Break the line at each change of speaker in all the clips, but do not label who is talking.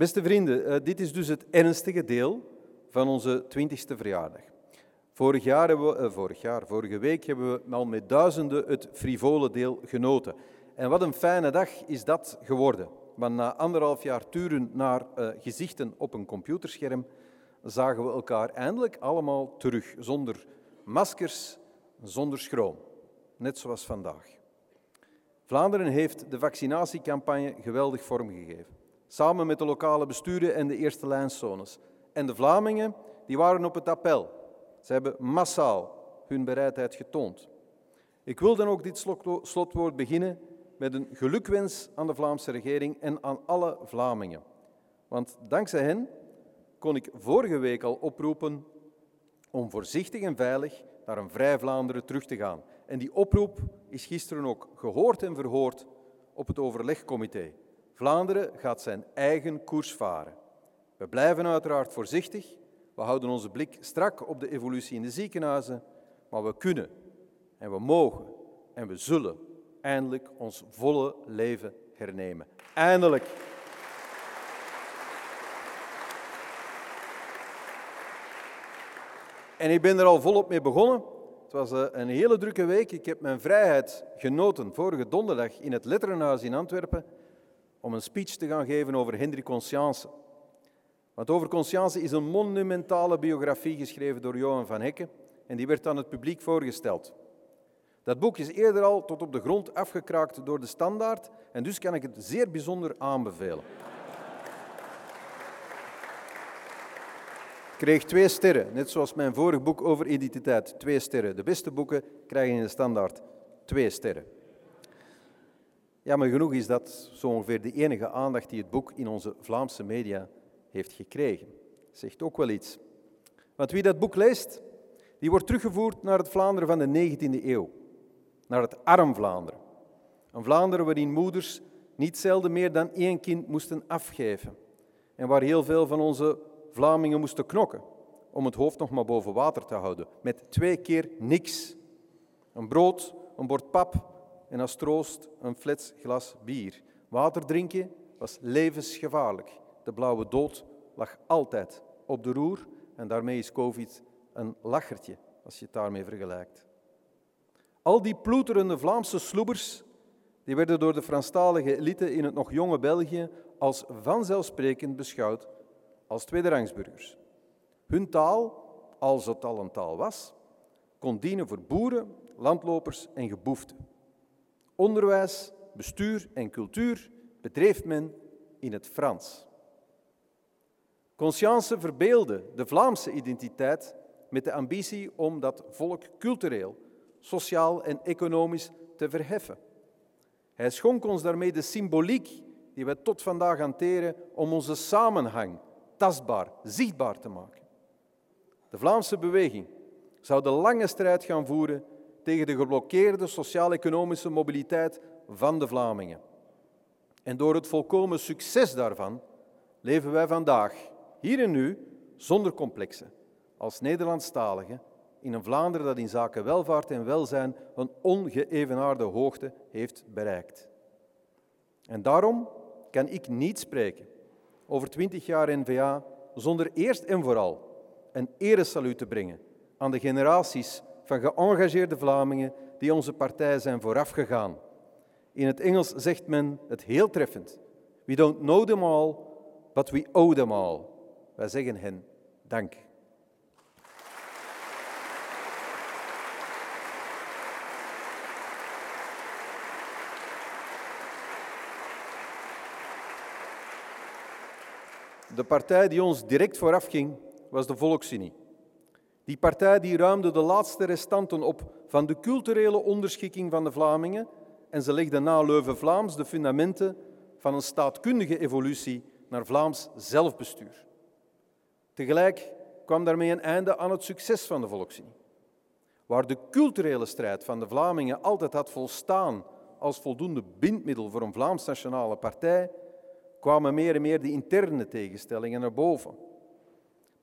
Beste vrienden, eh, dit is dus het ernstige deel van onze twintigste verjaardag. Vorig jaar we, eh, vorig jaar, vorige week hebben we al met duizenden het frivole deel genoten. En wat een fijne dag is dat geworden. Want na anderhalf jaar turen naar uh, gezichten op een computerscherm zagen we elkaar eindelijk allemaal terug, zonder maskers, zonder schroom. Net zoals vandaag. Vlaanderen heeft de vaccinatiecampagne geweldig vormgegeven. Samen met de lokale besturen en de eerste lijnzones. En de Vlamingen die waren op het appel. Ze hebben massaal hun bereidheid getoond. Ik wil dan ook dit slotwoord beginnen met een gelukwens aan de Vlaamse regering en aan alle Vlamingen. Want dankzij hen kon ik vorige week al oproepen om voorzichtig en veilig naar een vrij Vlaanderen terug te gaan. En die oproep is gisteren ook gehoord en verhoord op het overlegcomité. Vlaanderen gaat zijn eigen koers varen. We blijven uiteraard voorzichtig, we houden onze blik strak op de evolutie in de ziekenhuizen, maar we kunnen en we mogen en we zullen eindelijk ons volle leven hernemen. Eindelijk. En ik ben er al volop mee begonnen. Het was eh, een hele drukke week. Ik heb mijn vrijheid genoten vorige donderdag in het Letterenhuis in Antwerpen om een speech te gaan geven over Hendrik Conscience. Want over Conscience is een monumentale biografie geschreven door Johan van Hekken en die werd aan het publiek voorgesteld. Dat boek is eerder al tot op de grond afgekraakt door de standaard en dus kan ik het zeer bijzonder aanbevelen. Ik kreeg twee sterren, net zoals mijn vorig boek over identiteit. Twee sterren. De beste boeken krijgen in de standaard twee sterren. Jammer genoeg is dat zo ongeveer de enige aandacht die het boek in onze Vlaamse media heeft gekregen. Zegt ook wel iets. Want wie dat boek leest, die wordt teruggevoerd naar het Vlaanderen van de 19e eeuw. Naar het arm Vlaanderen. Een Vlaanderen waarin moeders niet zelden meer dan één kind moesten afgeven. En waar heel veel van onze Vlamingen moesten knokken om het hoofd nog maar boven water te houden. Met twee keer niks. Een brood, een bord pap en als troost een flets glas bier. Water drinken was levensgevaarlijk. De blauwe dood lag altijd op de roer en daarmee is COVID een lachertje als je het daarmee vergelijkt. Al die ploeterende Vlaamse sloebers die werden door de Franstalige elite in het nog jonge België als vanzelfsprekend beschouwd als tweederangsburgers. Hun taal, als het al een taal was, kon dienen voor boeren, landlopers en geboeften. Onderwijs, bestuur en cultuur bedreef men in het Frans. Conscience verbeelde de Vlaamse identiteit met de ambitie om dat volk cultureel, sociaal en economisch te verheffen. Hij schonk ons daarmee de symboliek die wij tot vandaag hanteren om onze samenhang tastbaar, zichtbaar te maken. De Vlaamse beweging zou de lange strijd gaan voeren tegen de geblokkeerde sociaal-economische mobiliteit van de Vlamingen. En door het volkomen succes daarvan leven wij vandaag, hier en nu, zonder complexen, als Nederlandstaligen in een Vlaanderen dat in zaken welvaart en welzijn een ongeëvenaarde hoogte heeft bereikt. En daarom kan ik niet spreken over twintig jaar NVA zonder eerst en vooral een eresaluut te brengen aan de generaties van geëngageerde Vlamingen die onze partij zijn voorafgegaan. In het Engels zegt men het heel treffend. We don't know them all, but we owe them all. Wij zeggen hen dank. De partij die ons direct vooraf ging, was de Volksunie. Die partij die ruimde de laatste restanten op van de culturele onderschikking van de Vlamingen en ze legde na Leuven-Vlaams de fundamenten van een staatkundige evolutie naar Vlaams zelfbestuur. Tegelijk kwam daarmee een einde aan het succes van de Volksunie. Waar de culturele strijd van de Vlamingen altijd had volstaan als voldoende bindmiddel voor een Vlaams nationale partij, kwamen meer en meer de interne tegenstellingen naar boven.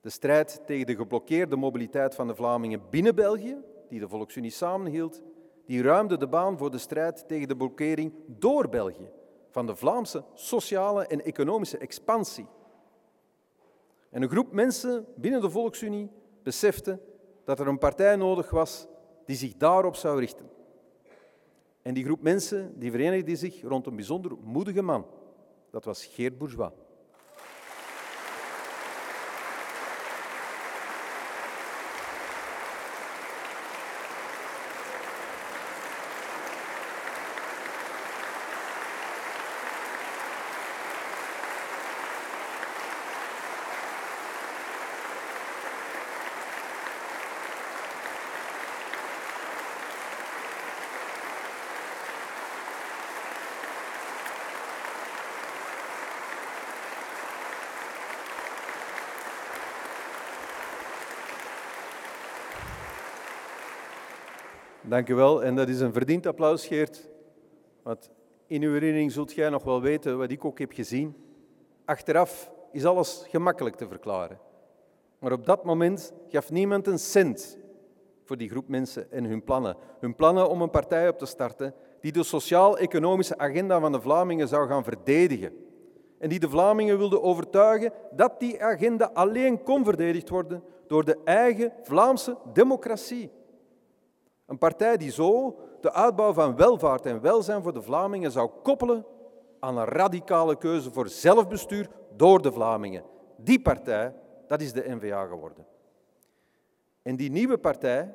De strijd tegen de geblokkeerde mobiliteit van de Vlamingen binnen België, die de Volksunie samenhield, die ruimde de baan voor de strijd tegen de blokkering door België van de Vlaamse sociale en economische expansie En een groep mensen binnen de Volksunie besefte dat er een partij nodig was die zich daarop zou richten. En die groep mensen die verenigde zich rond een bijzonder moedige man. Dat was Geert Bourgeois. Dank u wel. En dat is een verdiend applaus, Geert. Want in uw herinnering zult jij nog wel weten wat ik ook heb gezien. Achteraf is alles gemakkelijk te verklaren. Maar op dat moment gaf niemand een cent voor die groep mensen en hun plannen. Hun plannen om een partij op te starten die de sociaal-economische agenda van de Vlamingen zou gaan verdedigen. En die de Vlamingen wilde overtuigen dat die agenda alleen kon verdedigd worden door de eigen Vlaamse democratie. Een partij die zo de uitbouw van welvaart en welzijn voor de Vlamingen zou koppelen aan een radicale keuze voor zelfbestuur door de Vlamingen. Die partij, dat is de NVA geworden. En die nieuwe partij,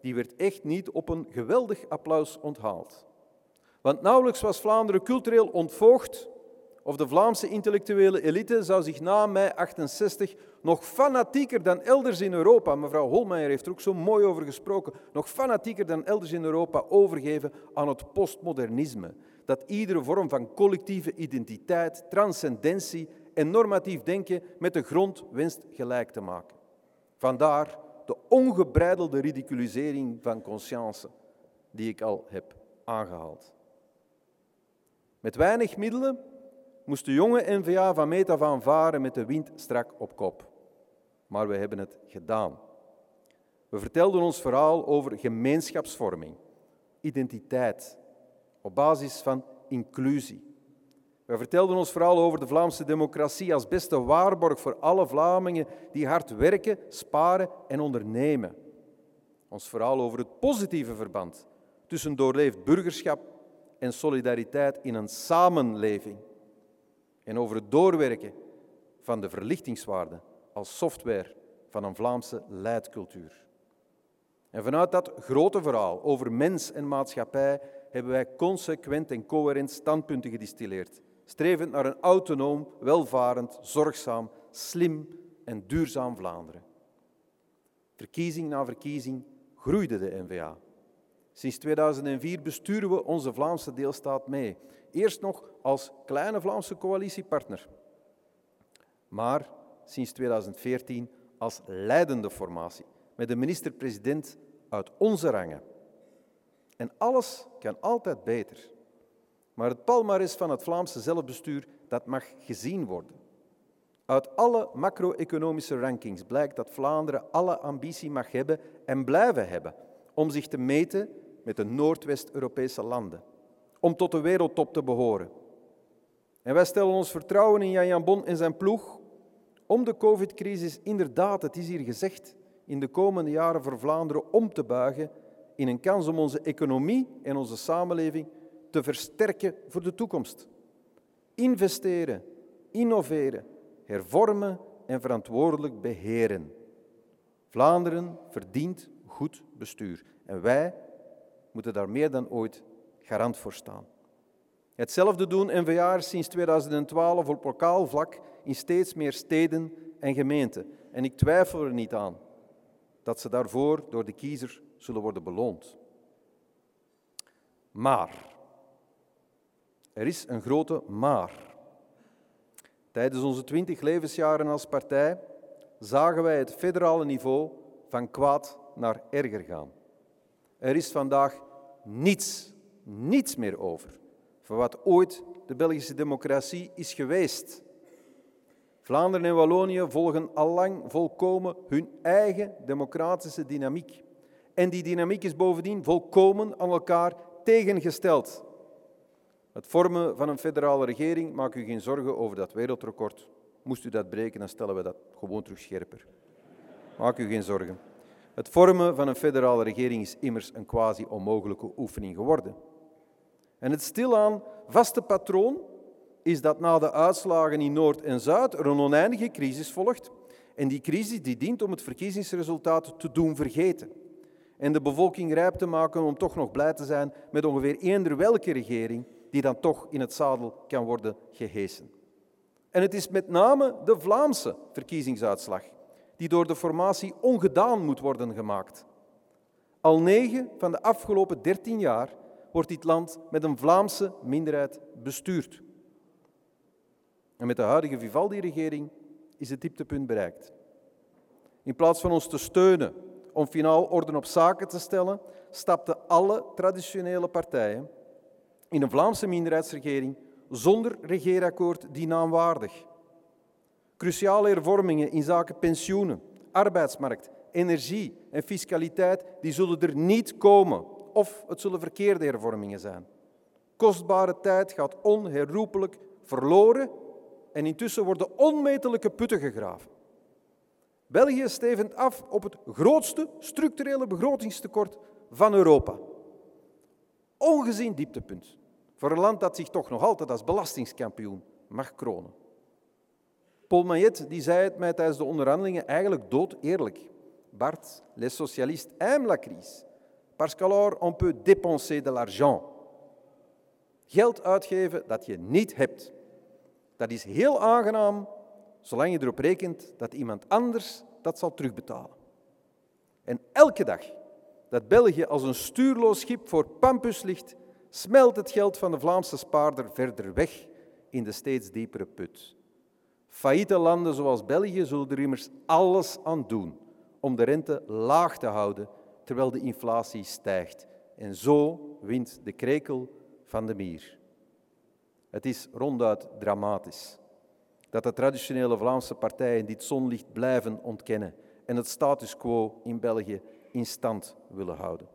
die werd echt niet op een geweldig applaus onthaald. Want nauwelijks was Vlaanderen cultureel ontvoogd of de Vlaamse intellectuele elite zou zich na mei 68 nog fanatieker dan elders in Europa, mevrouw Holmeijer heeft er ook zo mooi over gesproken, nog fanatieker dan elders in Europa overgeven aan het postmodernisme, dat iedere vorm van collectieve identiteit, transcendentie en normatief denken met de grond wenst gelijk te maken. Vandaar de ongebreidelde ridiculisering van conscience die ik al heb aangehaald. Met weinig middelen moest de jonge NVA van meet af aan varen met de wind strak op kop. Maar we hebben het gedaan. We vertelden ons verhaal over gemeenschapsvorming, identiteit, op basis van inclusie. We vertelden ons verhaal over de Vlaamse democratie als beste waarborg voor alle Vlamingen die hard werken, sparen en ondernemen. Ons verhaal over het positieve verband tussen doorleefd burgerschap en solidariteit in een samenleving en over het doorwerken van de verlichtingswaarde als software van een Vlaamse leidcultuur. En vanuit dat grote verhaal over mens en maatschappij hebben wij consequent en coherent standpunten gedistilleerd, strevend naar een autonoom, welvarend, zorgzaam, slim en duurzaam Vlaanderen. Verkiezing na verkiezing groeide de NVA. Sinds 2004 besturen we onze Vlaamse deelstaat mee. Eerst nog als kleine Vlaamse coalitiepartner, maar sinds 2014 als leidende formatie, met een minister-president uit onze rangen. En alles kan altijd beter. Maar het palmares van het Vlaamse zelfbestuur, dat mag gezien worden. Uit alle macro-economische rankings blijkt dat Vlaanderen alle ambitie mag hebben en blijven hebben om zich te meten met de Noordwest-Europese landen, om tot de wereldtop te behoren. En wij stellen ons vertrouwen in Jan Bon en zijn ploeg om de covid-crisis inderdaad, het is hier gezegd, in de komende jaren voor Vlaanderen om te buigen in een kans om onze economie en onze samenleving te versterken voor de toekomst. Investeren, innoveren, hervormen en verantwoordelijk beheren. Vlaanderen verdient goed bestuur en wij moeten daar meer dan ooit garant voor staan. Hetzelfde doen NVA'ers sinds 2012 op lokaal vlak in steeds meer steden en gemeenten. En ik twijfel er niet aan dat ze daarvoor door de kiezer zullen worden beloond. Maar, er is een grote maar. Tijdens onze twintig levensjaren als partij zagen wij het federale niveau van kwaad naar erger gaan. Er is vandaag niets, niets meer over van wat ooit de Belgische democratie is geweest. Vlaanderen en Wallonië volgen allang volkomen hun eigen democratische dynamiek. En die dynamiek is bovendien volkomen aan elkaar tegengesteld. Het vormen van een federale regering, maak u geen zorgen over dat wereldrecord, Moest u dat breken, dan stellen we dat gewoon terug scherper. Maak u geen zorgen. Het vormen van een federale regering is immers een quasi onmogelijke oefening geworden. En het stilaan vaste patroon is dat na de uitslagen in Noord en Zuid er een oneindige crisis volgt. En die crisis die dient om het verkiezingsresultaat te doen vergeten. En de bevolking rijp te maken om toch nog blij te zijn met ongeveer eender welke regering die dan toch in het zadel kan worden gehesen. En het is met name de Vlaamse verkiezingsuitslag die door de formatie ongedaan moet worden gemaakt. Al negen van de afgelopen dertien jaar wordt dit land met een Vlaamse minderheid bestuurd. En met de huidige Vivaldi-regering is het dieptepunt bereikt. In plaats van ons te steunen om finaal orde op zaken te stellen, stapten alle traditionele partijen in een Vlaamse minderheidsregering zonder regeerakkoord die naamwaardig. Cruciale hervormingen in zaken pensioenen, arbeidsmarkt, energie en fiscaliteit die zullen er niet komen of het zullen verkeerde hervormingen zijn. Kostbare tijd gaat onherroepelijk verloren en intussen worden onmetelijke putten gegraven. België stevend af op het grootste structurele begrotingstekort van Europa. Ongezien dieptepunt voor een land dat zich toch nog altijd als belastingskampioen mag kronen. Paul die zei het mij tijdens de onderhandelingen eigenlijk dood eerlijk. Bart, les socialistes aiment la crise, parce qu'alors on peut dépenser de l'argent. Geld uitgeven dat je niet hebt. Dat is heel aangenaam, zolang je erop rekent dat iemand anders dat zal terugbetalen. En elke dag dat België als een stuurloos schip voor Pampus ligt, smelt het geld van de Vlaamse spaarder verder weg in de steeds diepere put. Failliete landen zoals België zullen er immers alles aan doen om de rente laag te houden terwijl de inflatie stijgt. En zo wint de krekel van de mier. Het is ronduit dramatisch dat de traditionele Vlaamse partijen dit zonlicht blijven ontkennen en het status quo in België in stand willen houden.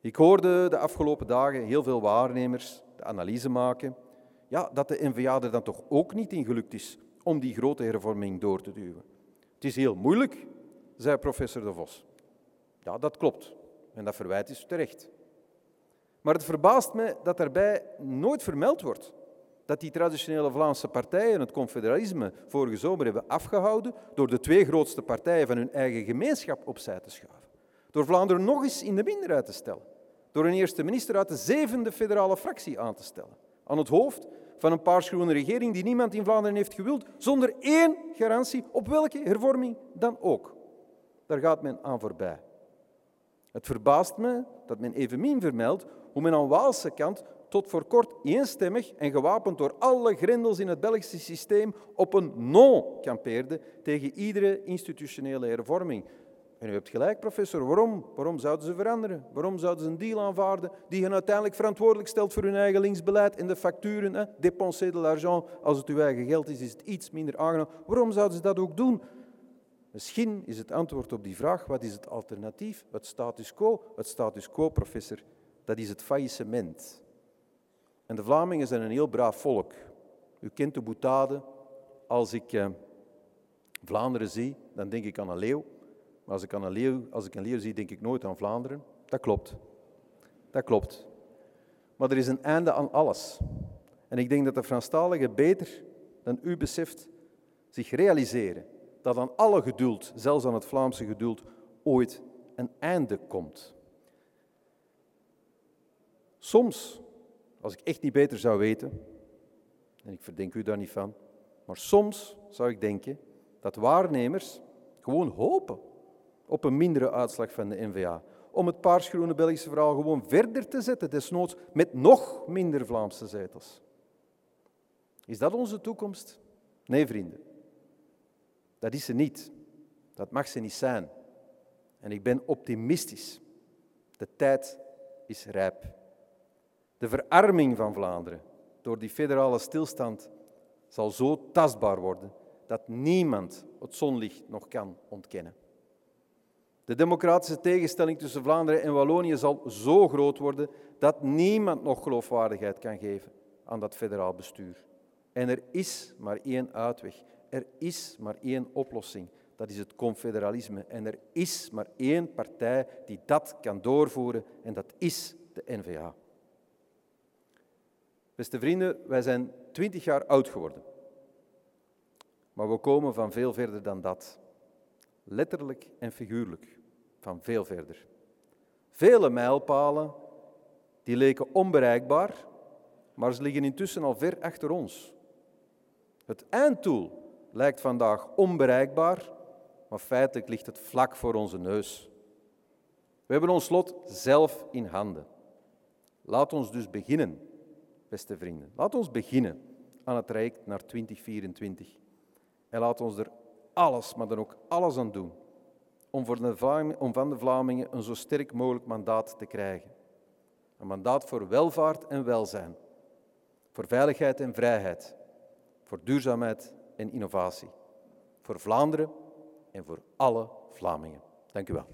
Ik hoorde de afgelopen dagen heel veel waarnemers de analyse maken ja, dat de NVA er dan toch ook niet in gelukt is om die grote hervorming door te duwen. Het is heel moeilijk, zei professor De Vos. Ja, dat klopt. En dat verwijt is terecht. Maar het verbaast me dat daarbij nooit vermeld wordt dat die traditionele Vlaamse partijen het confederalisme vorige zomer hebben afgehouden door de twee grootste partijen van hun eigen gemeenschap opzij te schuiven. Door Vlaanderen nog eens in de minderheid te stellen. Door een eerste minister uit de zevende federale fractie aan te stellen. Aan het hoofd van een paarsgroene regering die niemand in Vlaanderen heeft gewild, zonder één garantie op welke hervorming dan ook. Daar gaat men aan voorbij. Het verbaast me dat men evenmin vermeldt hoe men aan Waalse kant tot voor kort eenstemmig en gewapend door alle grendels in het Belgische systeem op een non kampeerde tegen iedere institutionele hervorming. En u hebt gelijk, professor. Waarom? Waarom zouden ze veranderen? Waarom zouden ze een deal aanvaarden die hen uiteindelijk verantwoordelijk stelt voor hun eigen linksbeleid en de facturen? Hè? De l'argent, als het uw eigen geld is, is het iets minder aangenaam. Waarom zouden ze dat ook doen? Misschien is het antwoord op die vraag, wat is het alternatief? Het status quo. Het status quo, professor, dat is het faillissement. En de Vlamingen zijn een heel braaf volk. U kent de boetade. Als ik eh, Vlaanderen zie, dan denk ik aan een leeuw. Maar als ik, aan een leeuw, als ik een leeuw zie, denk ik nooit aan Vlaanderen. Dat klopt. Dat klopt. Maar er is een einde aan alles. En ik denk dat de Franstaligen beter dan u beseft zich realiseren dat aan alle geduld, zelfs aan het Vlaamse geduld, ooit een einde komt. Soms als ik echt niet beter zou weten, en ik verdenk u daar niet van, maar soms zou ik denken dat waarnemers gewoon hopen op een mindere uitslag van de NVA. Om het paarsgroene Belgische verhaal gewoon verder te zetten, desnoods met nog minder Vlaamse zetels. Is dat onze toekomst? Nee, vrienden. Dat is ze niet. Dat mag ze niet zijn. En ik ben optimistisch. De tijd is rijp. De verarming van Vlaanderen door die federale stilstand zal zo tastbaar worden dat niemand het zonlicht nog kan ontkennen. De democratische tegenstelling tussen Vlaanderen en Wallonië zal zo groot worden dat niemand nog geloofwaardigheid kan geven aan dat federaal bestuur. En er is maar één uitweg. Er is maar één oplossing. Dat is het confederalisme. En er is maar één partij die dat kan doorvoeren en dat is de NVA. Beste vrienden, wij zijn twintig jaar oud geworden. Maar we komen van veel verder dan dat. Letterlijk en figuurlijk. Van veel verder. Vele mijlpalen die leken onbereikbaar, maar ze liggen intussen al ver achter ons. Het einddoel lijkt vandaag onbereikbaar, maar feitelijk ligt het vlak voor onze neus. We hebben ons lot zelf in handen. Laat ons dus beginnen, beste vrienden. Laat ons beginnen aan het traject naar 2024. En laat ons er alles, maar dan ook alles aan doen om, voor de om van de Vlamingen een zo sterk mogelijk mandaat te krijgen. Een mandaat voor welvaart en welzijn, voor veiligheid en vrijheid, voor duurzaamheid en innovatie, voor Vlaanderen en voor alle Vlamingen. Dank u wel.